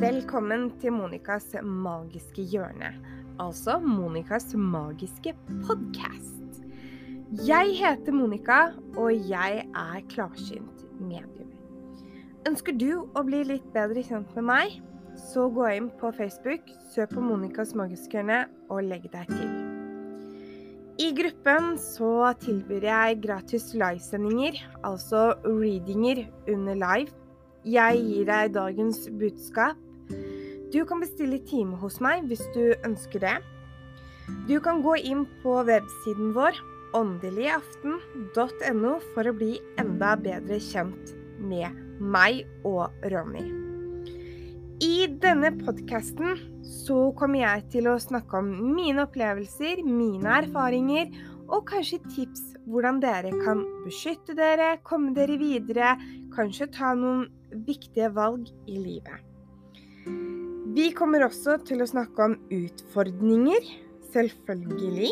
Velkommen til Monicas magiske hjørne, altså Monicas magiske podkast. Jeg heter Monica, og jeg er klarsynt medium. Ønsker du å bli litt bedre kjent med meg, så gå inn på Facebook, søk på Monicas magiske hjørne og legg deg til. I gruppen så tilbyr jeg gratis livesendinger, altså readinger under live. Jeg gir deg dagens budskap. Du kan bestille time hos meg hvis du ønsker det. Du kan gå inn på websiden vår åndeligaften.no for å bli enda bedre kjent med meg og Ronny. I denne podkasten så kommer jeg til å snakke om mine opplevelser, mine erfaringer og kanskje tips hvordan dere kan beskytte dere, komme dere videre, kanskje ta noen viktige valg i livet. Vi kommer også til å snakke om utfordringer, selvfølgelig.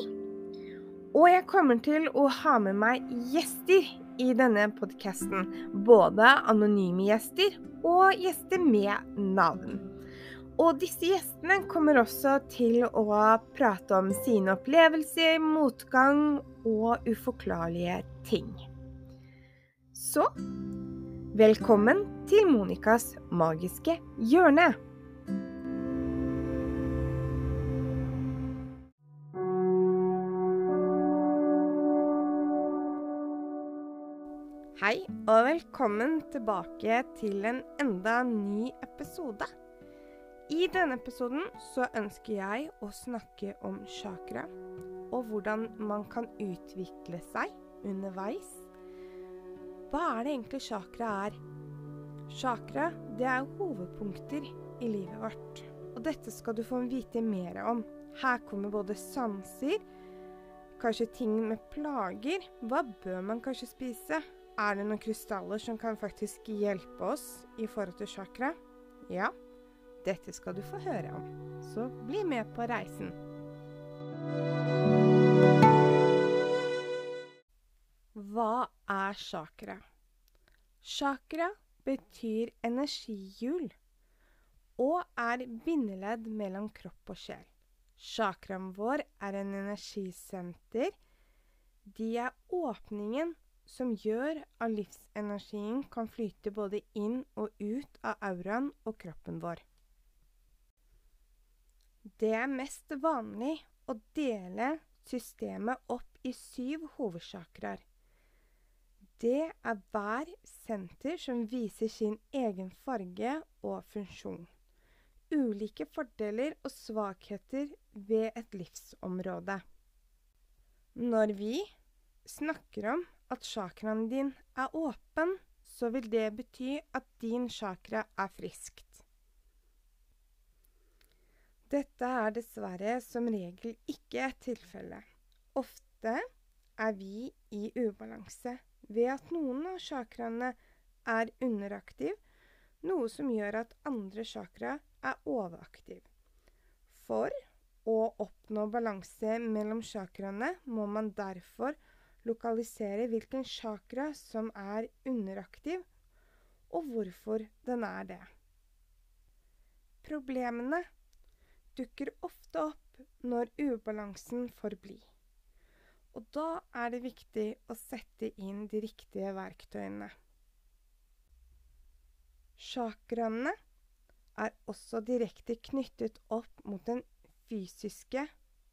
Og jeg kommer til å ha med meg gjester i denne podkasten. Både anonyme gjester og gjester med navn. Og disse gjestene kommer også til å prate om sine opplevelser, motgang og uforklarlige ting. Så velkommen til Monicas magiske hjørne. Hei, og velkommen tilbake til en enda ny episode. I denne episoden så ønsker jeg å snakke om chakra, og hvordan man kan utvikle seg underveis. Hva er det egentlig chakra er? Chakra det er hovedpunkter i livet vårt. Og dette skal du få vite mer om. Her kommer både sanser, kanskje ting med plager. Hva bør man kanskje spise? Er det noen krystaller som kan faktisk hjelpe oss i forhold til chakra? Ja, dette skal du få høre om. Så bli med på reisen. Hva er chakra? Chakra betyr energihjul og er bindeledd mellom kropp og sjel. Chakraen vår er en energisenter. De er åpningen som gjør at livsenergien kan flyte både inn og ut av auraen og kroppen vår. Det er mest vanlig å dele systemet opp i syv hovedchakraer. Det er hver senter som viser sin egen farge og funksjon. Ulike fordeler og svakheter ved et livsområde. Når vi snakker om at chakraen din er åpen, så vil det bety at din chakra er friskt. Dette er dessverre som regel ikke tilfellet. Ofte er vi i ubalanse ved at noen av chakraene er underaktiv, noe som gjør at andre chakra er overaktiv. For å oppnå balanse mellom chakraene må man derfor lokalisere hvilken chakra som er underaktiv, og hvorfor den er det. Problemene dukker ofte opp når ubalansen får bli. Og da er det viktig å sette inn de riktige verktøyene. Chakraene er også direkte knyttet opp mot den fysiske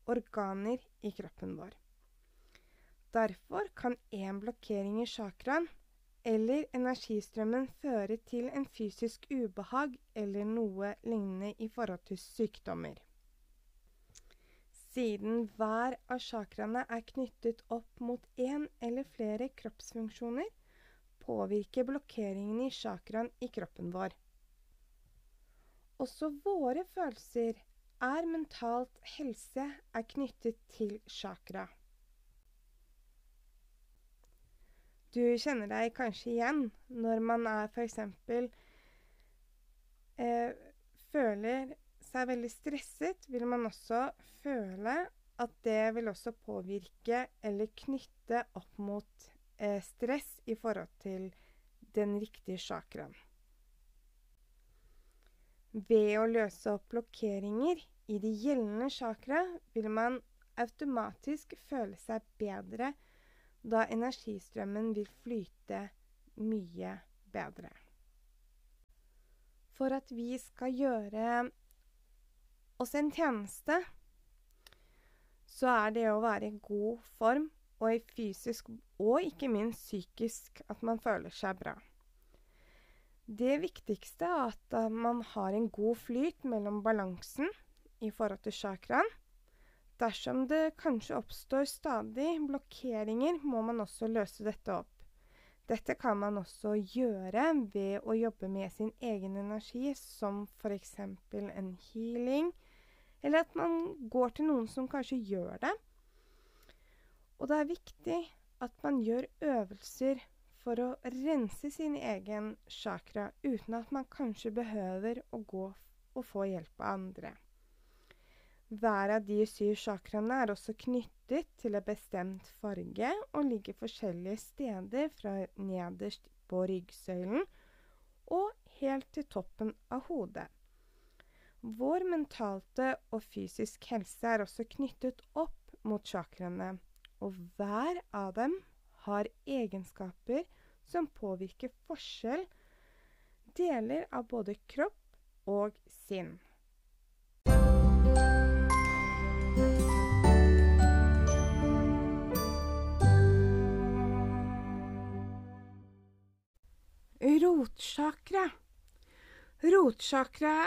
organer i kroppen vår. Derfor kan en blokkering i chakraen eller energistrømmen føre til en fysisk ubehag eller noe lignende i forhold til sykdommer. Siden hver av chakraene er knyttet opp mot én eller flere kroppsfunksjoner, påvirker blokkeringen i chakraen i kroppen vår. Også våre følelser er mentalt helse er knyttet til chakra. Du kjenner deg kanskje igjen når man er f.eks. Eh, føler seg veldig stresset, vil man også føle at det vil også påvirke eller knytte opp mot eh, stress i forhold til den riktige chakraen. Ved å løse opp blokkeringer i de gjeldende chakra vil man automatisk føle seg bedre, da energistrømmen vil flyte mye bedre. For at vi skal gjøre oss en tjeneste, så er det å være i god form og i fysisk og ikke minst psykisk at man føler seg bra. Det viktigste er at man har en god flyt mellom balansen i forhold til chakraen. Dersom det kanskje oppstår stadig blokkeringer, må man også løse dette opp. Dette kan man også gjøre ved å jobbe med sin egen energi, som f.eks. en healing, eller at man går til noen som kanskje gjør det. Og det er viktig at man gjør øvelser for å rense sin egen chakra, uten at man kanskje behøver å gå og få hjelp av andre. Hver av de syv chakraene er også knyttet til en bestemt farge og ligger forskjellige steder fra nederst på ryggsøylen og helt til toppen av hodet. Vår mentalte og fysisk helse er også knyttet opp mot chakraene, og hver av dem har egenskaper som påvirker forskjell deler av både kropp og sinn. Rotsjakra. Rotsjakra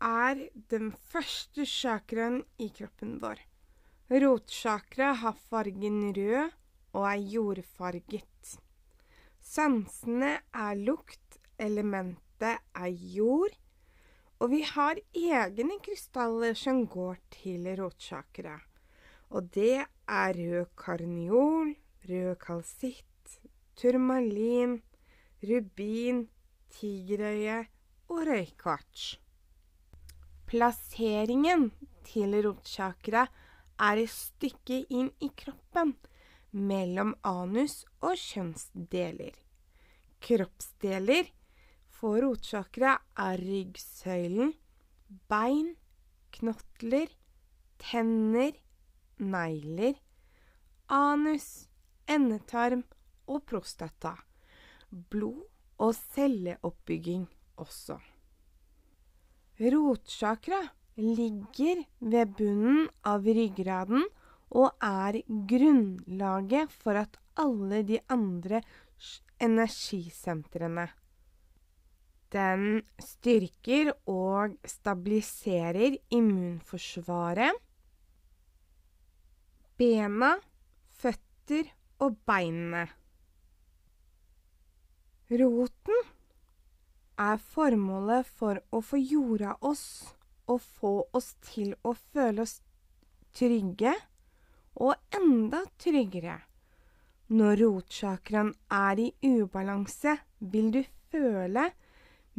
er den første chakraen i kroppen vår. Rotsjakra har fargen rød og er jordfarget. Sansene er lukt, elementet er jord, og vi har egne krystaller som går til rotsjakra. Og det er rød karniol, rød kalsitt, turmalin, rubin, tigerøye og røykvarts. Plasseringen til rotsjakra er et stykke inn i kroppen mellom anus og kjønnsdeler. Kroppsdeler for rotsjakra er ryggsøylen, bein, knotler, tenner, negler, anus, endetarm og prostata. Blod og celleoppbygging også. Rotsjakra ligger ved bunnen av ryggraden og er grunnlaget for at alle de andre energisentrene Den styrker og stabiliserer immunforsvaret, bena, føtter og beinene. Roten er formålet for å få jorda oss og få oss til å føle oss trygge og enda tryggere. Når rotchakraen er i ubalanse, vil du føle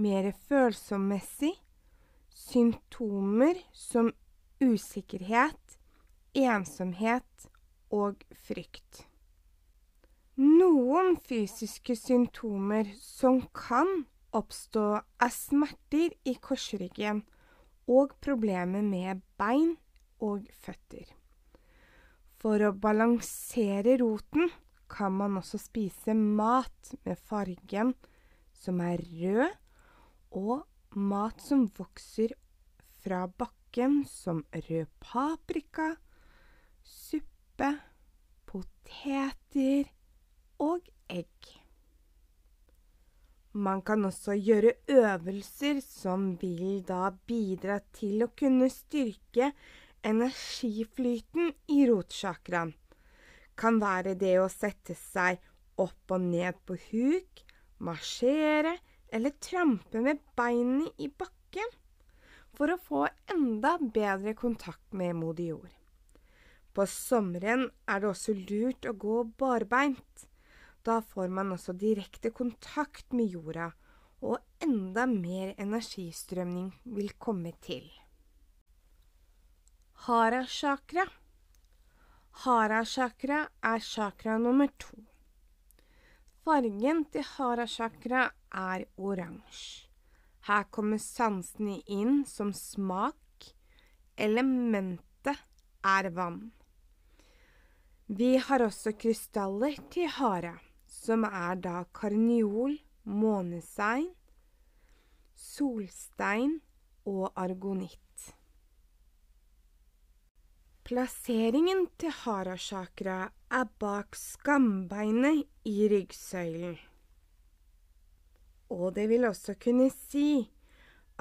mer følsommessig symptomer som usikkerhet, ensomhet og frykt. Noen fysiske symptomer som kan oppstå, er smerter i korsryggen og problemer med bein og føtter. For å balansere roten kan man også spise mat med fargen som er rød, og mat som vokser fra bakken, som rød paprika, suppe, poteter og egg. Man kan også gjøre øvelser som vil da bidra til å kunne styrke energiflyten i rotsjakraen. kan være det å sette seg opp og ned på huk, marsjere eller trampe med beinene i bakken for å få enda bedre kontakt med modig jord. På sommeren er det også lurt å gå barbeint. Da får man også direkte kontakt med jorda, og enda mer energistrømning vil komme til. Hara-chakra. Hara-chakra er chakra nummer to. Fargen til hara-chakra er oransje. Her kommer sansene inn som smak. Elementet er vann. Vi har også krystaller til hara, som er da karniol, månestein, solstein og argonitt. Plasseringen til harashakra er bak skambeinet i ryggsøylen. Og det vil også kunne si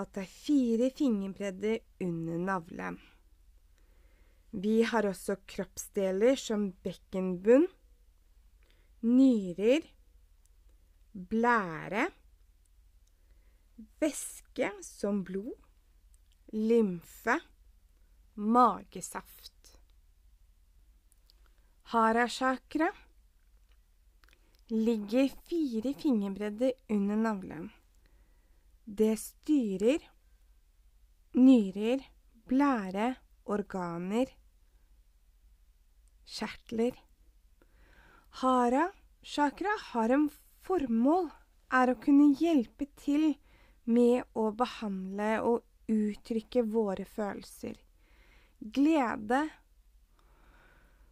at det er fire fingerbredder under navlen. Vi har også kroppsdeler som bekkenbunn, nyrer, blære, væske som blod, lymfe, magesaft. Harashakra ligger fire fingerbredder under navlen. Det styrer nyrer, blære, organer, kjertler. Hara chakra har en formål, er å kunne hjelpe til med å behandle og uttrykke våre følelser. Glede.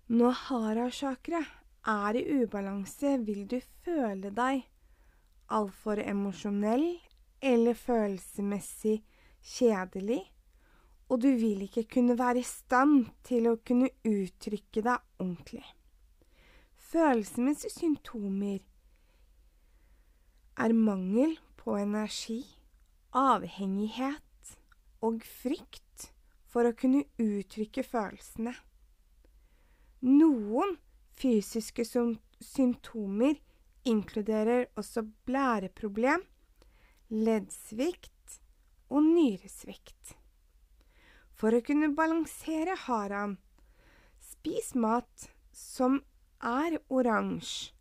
Når hara-chakra er i ubalanse, vil du føle deg altfor emosjonell eller følelsesmessig kjedelig, og du vil ikke kunne være i stand til å kunne uttrykke deg ordentlig. Følelsesmessige symptomer er mangel på energi, avhengighet og frykt for å kunne uttrykke følelsene. Noen fysiske symptomer inkluderer også blæreproblem, leddsvikt og nyresvikt. For å kunne balansere haraen, spis mat som er oransje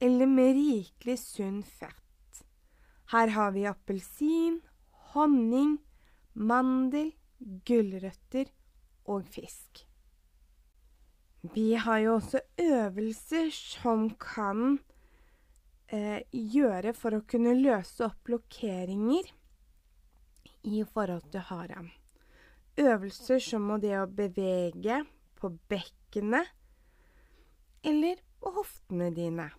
eller med rikelig sunn fett. Her har vi appelsin, honning, mandel, gulrøtter og fisk. Vi har jo også øvelser som kan eh, gjøre for å kunne løse opp blokkeringer i forhold til harem. Øvelser som det å bevege på bekkenet eller på hoftene dine.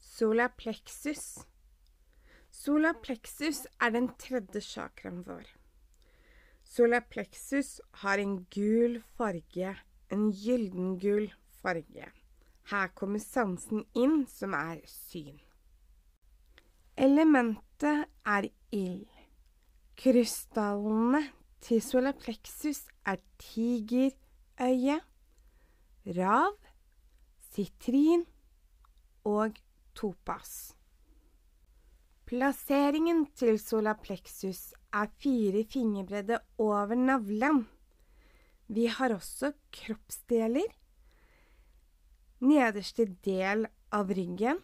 Sola plexus. Sola plexus er den tredje chakraen vår. Sola plexus har en gul farge, en gyldengul farge. Her kommer sansen inn, som er syn. Elementet er ild. Krystallene til solapleksus er tigerøye, rav, sitrin og topas. Plasseringen til solapleksus er fire fingerbredde over navlen. Vi har også kroppsdeler. Nederste del av ryggen,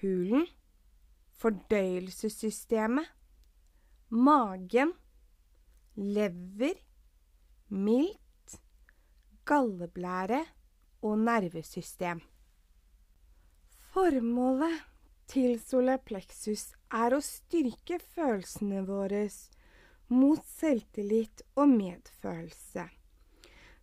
bukhulen, fordøyelsessystemet, magen, lever, milt, galleblære og nervesystem. Formålet til solarplexus er å styrke følelsene våre mot selvtillit og medfølelse.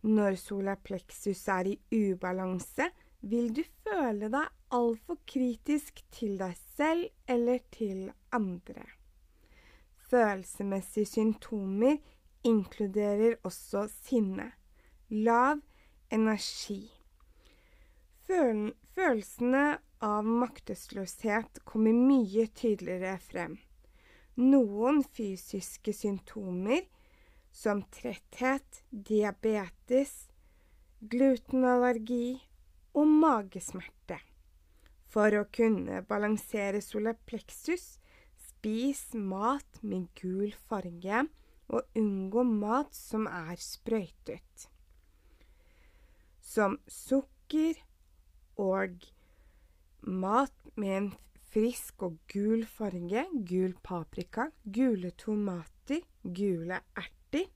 Når solarplexus er i ubalanse, vil du føle deg altfor kritisk til deg selv eller til andre. Følelsesmessige symptomer inkluderer også sinne, lav energi. Følelsene av maktesløshet kommer mye tydeligere frem. Noen fysiske symptomer, som tretthet, diabetes, glutenallergi og magesmerte. For å kunne balansere solapleksus, spis mat med gul farge og unngå mat som er sprøytet. Som sukker og mat med en frisk og gul farge, gul paprika, gule tomater, gule erter,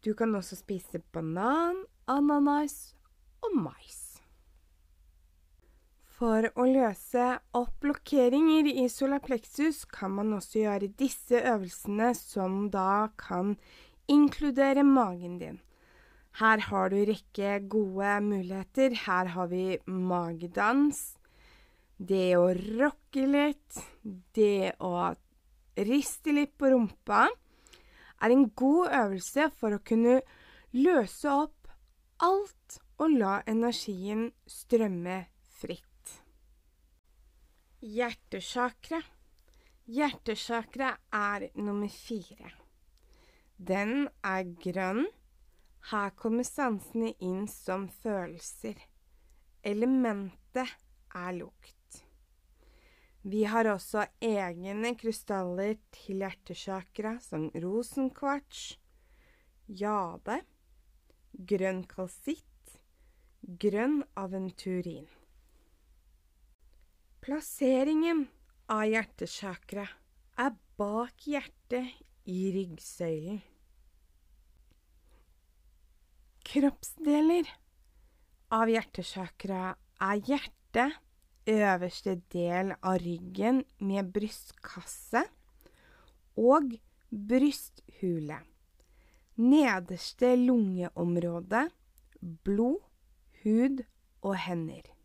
Du kan også spise banan, ananas og mais. For å løse opp blokkeringer i solapleksus kan man også gjøre disse øvelsene, som da kan inkludere magen din. Her har du rekke gode muligheter. Her har vi magedans, det å rocke litt, det å riste litt på rumpa, er en god øvelse for å kunne løse opp alt og la energien strømme fritt. Hjertesjakra. Hjertesakra er nummer fire. Den er grønn. Her kommer sansene inn som følelser. Elementet er lukt. Vi har også egne krystaller til hjertesakra, som rosenkvarts, jade, grønn kalsitt, grønn aventurin. Plasseringen av hjertesjakra er bak hjertet i ryggsøylen. Kroppsdeler av hjertesjakra er hjertet, øverste del av ryggen med brystkasse og brysthule. Nederste lungeområde, blod, hud og hender.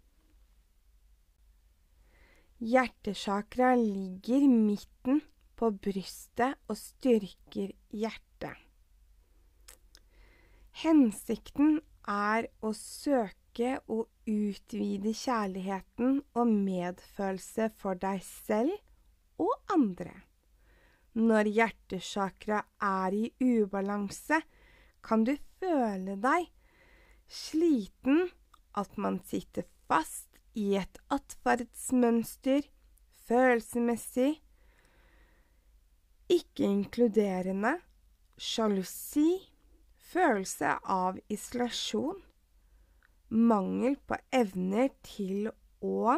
Hjertesjakra ligger midten på brystet og styrker hjertet. Hensikten er å søke å utvide kjærligheten og medfølelse for deg selv og andre. Når hjertesjakra er i ubalanse, kan du føle deg sliten, at man sitter fast i et atferdsmønster, følelsesmessig, ikke inkluderende, sjalusi, følelse av isolasjon, mangel på evner til å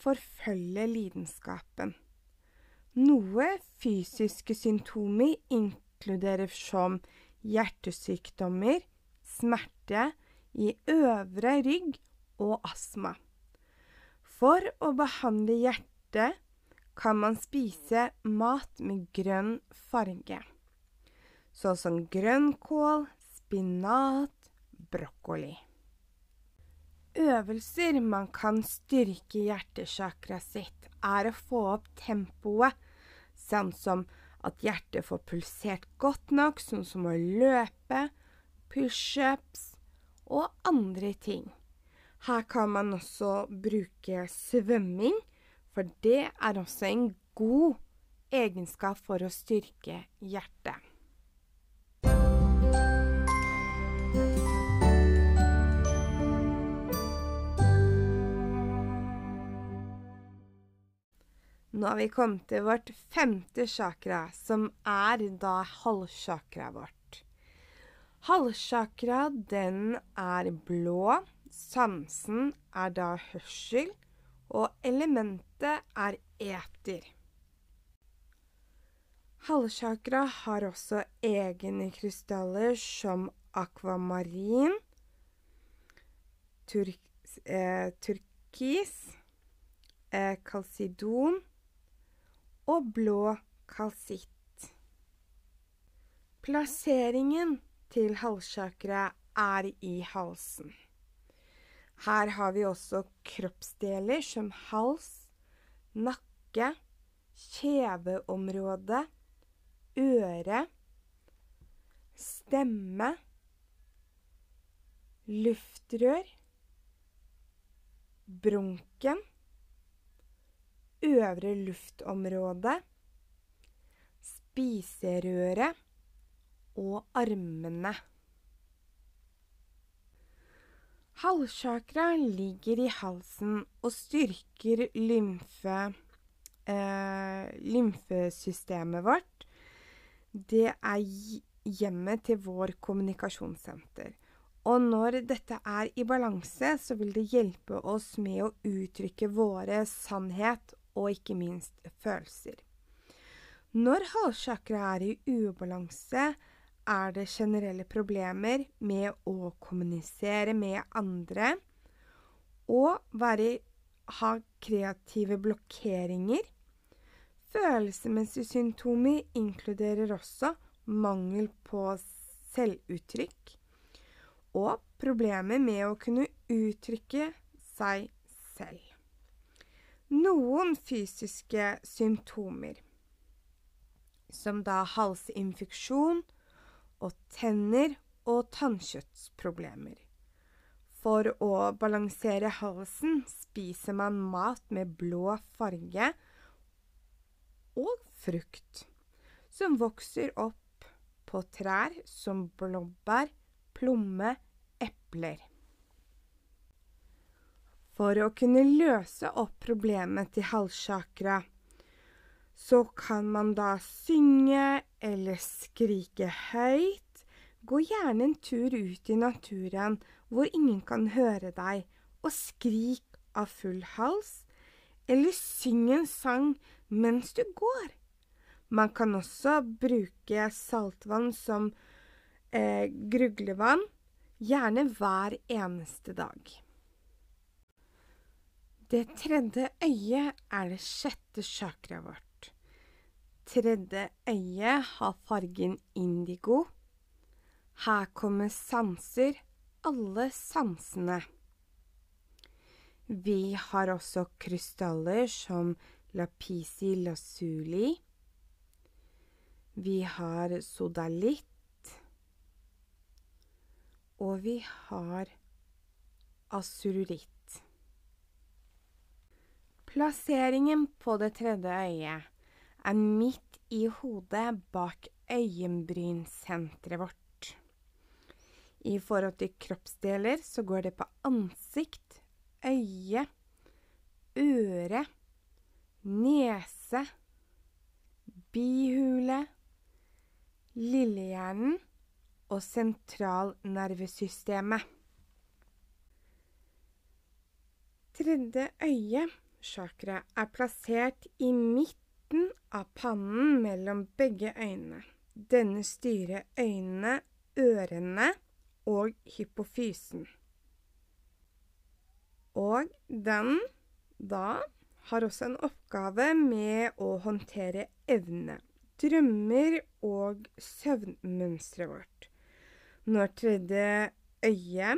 forfølge lidenskapen. Noe fysiske symptomer inkluderer som hjertesykdommer, smerte i øvre rygg og astma. For å behandle hjertet kan man spise mat med grønn farge, sånn som grønnkål, spinat, brokkoli. Øvelser man kan styrke hjertesjakra sitt, er å få opp tempoet, sånn som at hjertet får pulsert godt nok, sånn som å løpe, pushups og andre ting. Her kan man også bruke svømming, for det er også en god egenskap for å styrke hjertet. Nå har vi kommet til vårt femte chakra, som er da halvchakraet vårt. Halvchakra, den er blå. Sansen er da hørsel, og elementet er eter. Halvchakra har også egne krystaller som akvamarin, tur eh, turkis, eh, kalsidon og blå kalsitt. Plasseringen til halvchakra er i halsen. Her har vi også kroppsdeler som hals, nakke, kjeveområde, øre, stemme, luftrør, bronken, øvre luftområde, spiserøret og armene. Halschakra ligger i halsen og styrker lymfe, eh, lymfesystemet vårt. Det er hjemmet til vår kommunikasjonssenter. Og når dette er i balanse, så vil det hjelpe oss med å uttrykke våre sannhet og ikke minst følelser. Når halschakra er i ubalanse, er det generelle problemer med å kommunisere med andre og være, ha kreative blokkeringer. Følelsesmessige symptomer inkluderer også mangel på selvuttrykk og problemer med å kunne uttrykke seg selv. Noen fysiske symptomer, som da halsinfeksjon og tenner og tannkjøttsproblemer. For å balansere halsen spiser man mat med blå farge og frukt, som vokser opp på trær som blåbær, plomme, epler. For å kunne løse opp problemet til halschakra, så kan man da synge eller skrike høyt. Gå gjerne en tur ut i naturen hvor ingen kan høre deg, og skrik av full hals, eller syng en sang mens du går. Man kan også bruke saltvann som eh, gruglevann, gjerne hver eneste dag. Det tredje øyet er det sjette chakraet vårt. Tredje øye har fargen indigo. Her kommer sanser, alle sansene. Vi har også krystaller som lapisi lazuli. Vi har sodalitt. Og vi har asururitt. Plasseringen på det tredje øyet er midt i hodet bak øyenbrynsenteret vårt. I forhold til kroppsdeler så går det på ansikt, øye, øre, nese, bihule, lillehjernen og sentralnervesystemet. Tredje øye, chakra, er plassert i midten av pannen mellom begge øynene. Denne styrer øynene, ørene og hypofysen. Og den da har også en oppgave med å håndtere evne, drømmer og søvnmønsteret vårt. Når tredje øye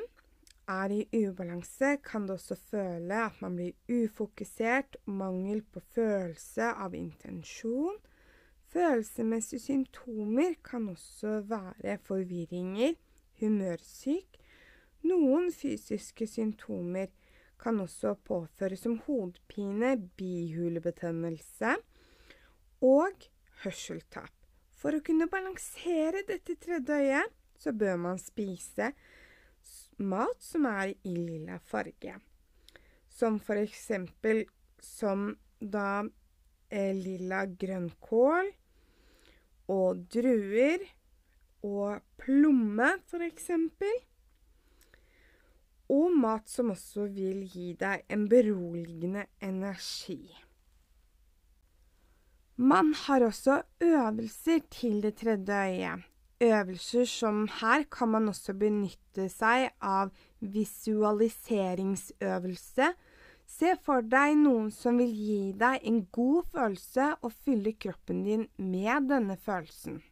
er i ubalanse, kan du også føle at man blir ufokusert, mangel på følelse av intensjon. Følelsesmessige symptomer kan også være forvirringer, humørsyk. Noen fysiske symptomer kan også påføres som hodepine, bihulebetennelse og hørselstap. For å kunne balansere dette tredje øyet, så bør man spise mat som er i lilla farge. Som for eksempel som da eh, lilla grønnkål og druer og plomme, for eksempel. Og mat som også vil gi deg en beroligende energi. Man har også øvelser til det tredje øyet. Øvelser som her kan man også benytte seg av visualiseringsøvelse. Se for deg noen som vil gi deg en god følelse og fylle kroppen din med denne følelsen.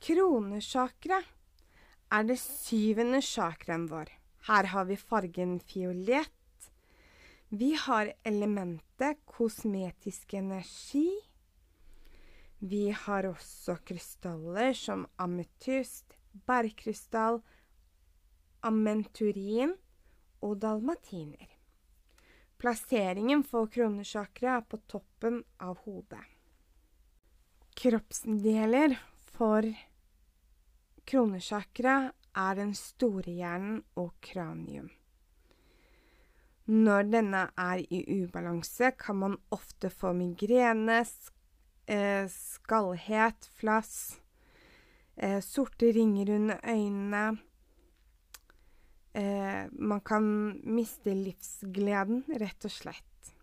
Kronesjakra er det syvende sjakraen vår. Her har vi fargen fiolett. Vi har elementet kosmetisk energi. Vi har også krystaller som ametyst, bergkrystall, amenturin og dalmatiner. Plasseringen for kronesjakra er på toppen av hodet. Kroppsdeler for kronesjakra er den store hjernen og kranium. Når denne er i ubalanse, kan man ofte få migrene, eh, skallhet, flass, eh, sorte ringer under øynene, eh, man kan miste livsgleden, rett og slett.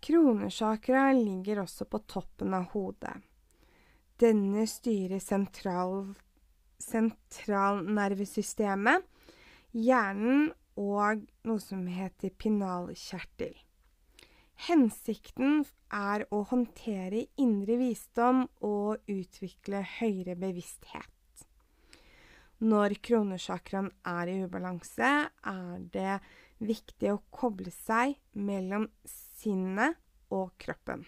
Kronesjakra ligger også på toppen av hodet. Denne styrer sentral, sentralnervesystemet, hjernen og noe som heter pinalkjertel. Hensikten er å håndtere indre visdom og utvikle høyere bevissthet. Når kronesjakraen er i ubalanse, er det viktig å koble seg mellom sinnet og kroppen.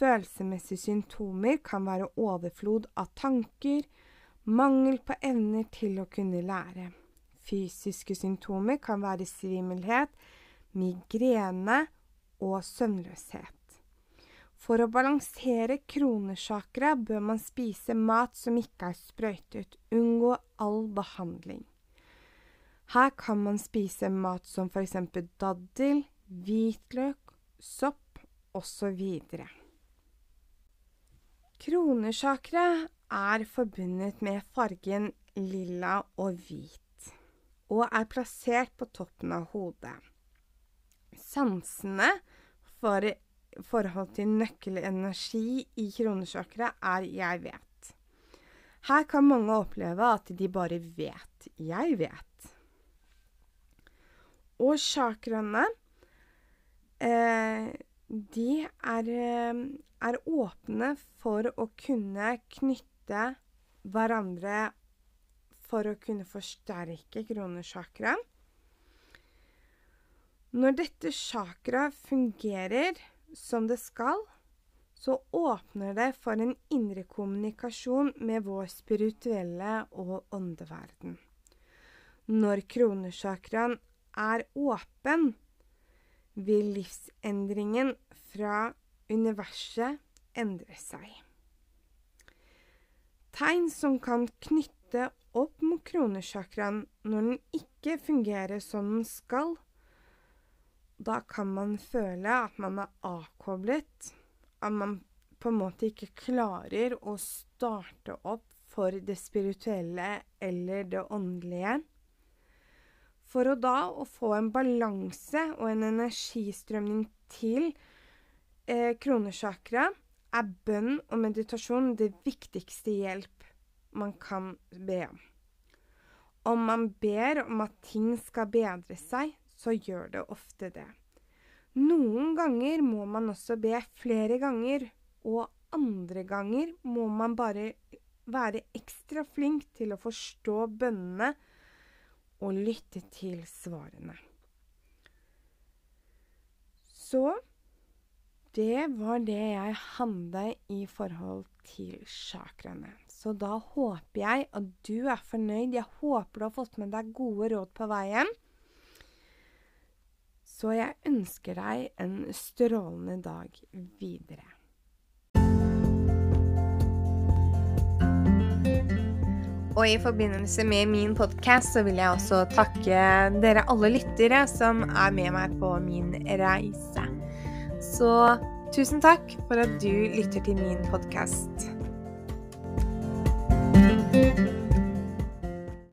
Følelsesmessige symptomer kan være overflod av tanker, mangel på evner til å kunne lære. Fysiske symptomer kan være svimmelhet, migrene og søvnløshet. For å balansere kronesjakra bør man spise mat som ikke er sprøytet. Unngå all behandling. Her kan man spise mat som f.eks. daddel, hvitløk, sopp osv. Kronesjakra er forbundet med fargen lilla og hvit, og er plassert på toppen av hodet. Sansene for forhold til nøkkelenergi i kronesjakra er 'jeg vet'. Her kan mange oppleve at de bare vet 'jeg vet'. Og sjakraene eh, de er, eh, er, åpne for å kunne knytte hverandre for å kunne forsterke kronesjakra. Når dette sjakra fungerer som det skal, så åpner det for en indre kommunikasjon med vår spirituelle og åndeverden. Når kronesjakraen er åpen, vil livsendringen fra universet endre seg. Tegn som kan knytte opp mot kronesjakraen når den ikke fungerer som den skal, da kan man føle at man er avkoblet, at man på en måte ikke klarer å starte opp for det spirituelle eller det åndelige. For å da å få en balanse og en energistrømning til eh, kronesjakra, er bønn og meditasjon det viktigste hjelp man kan be om. Om man ber om at ting skal bedre seg, så gjør det ofte det. Noen ganger må man også be flere ganger, og andre ganger må man bare være ekstra flink til å forstå bønnene og lytte til svarene. Så det var det jeg hadde i forhold til chakraene. Så da håper jeg at du er fornøyd. Jeg håper du har fått med deg gode råd på veien. Så jeg ønsker deg en strålende dag videre. Og i forbindelse med min podkast så vil jeg også takke dere alle lyttere som er med meg på min reise. Så tusen takk for at du lytter til min podkast.